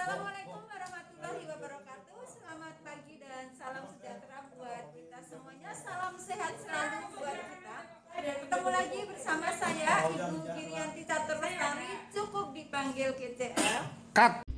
Assalamualaikum warahmatullahi wabarakatuh. Selamat pagi dan salam sejahtera buat kita semuanya. Salam sehat selalu buat kita. Dan ketemu lagi bersama saya Ibu Kirianti Catur Lestari. Cukup dipanggil KCL. Cut.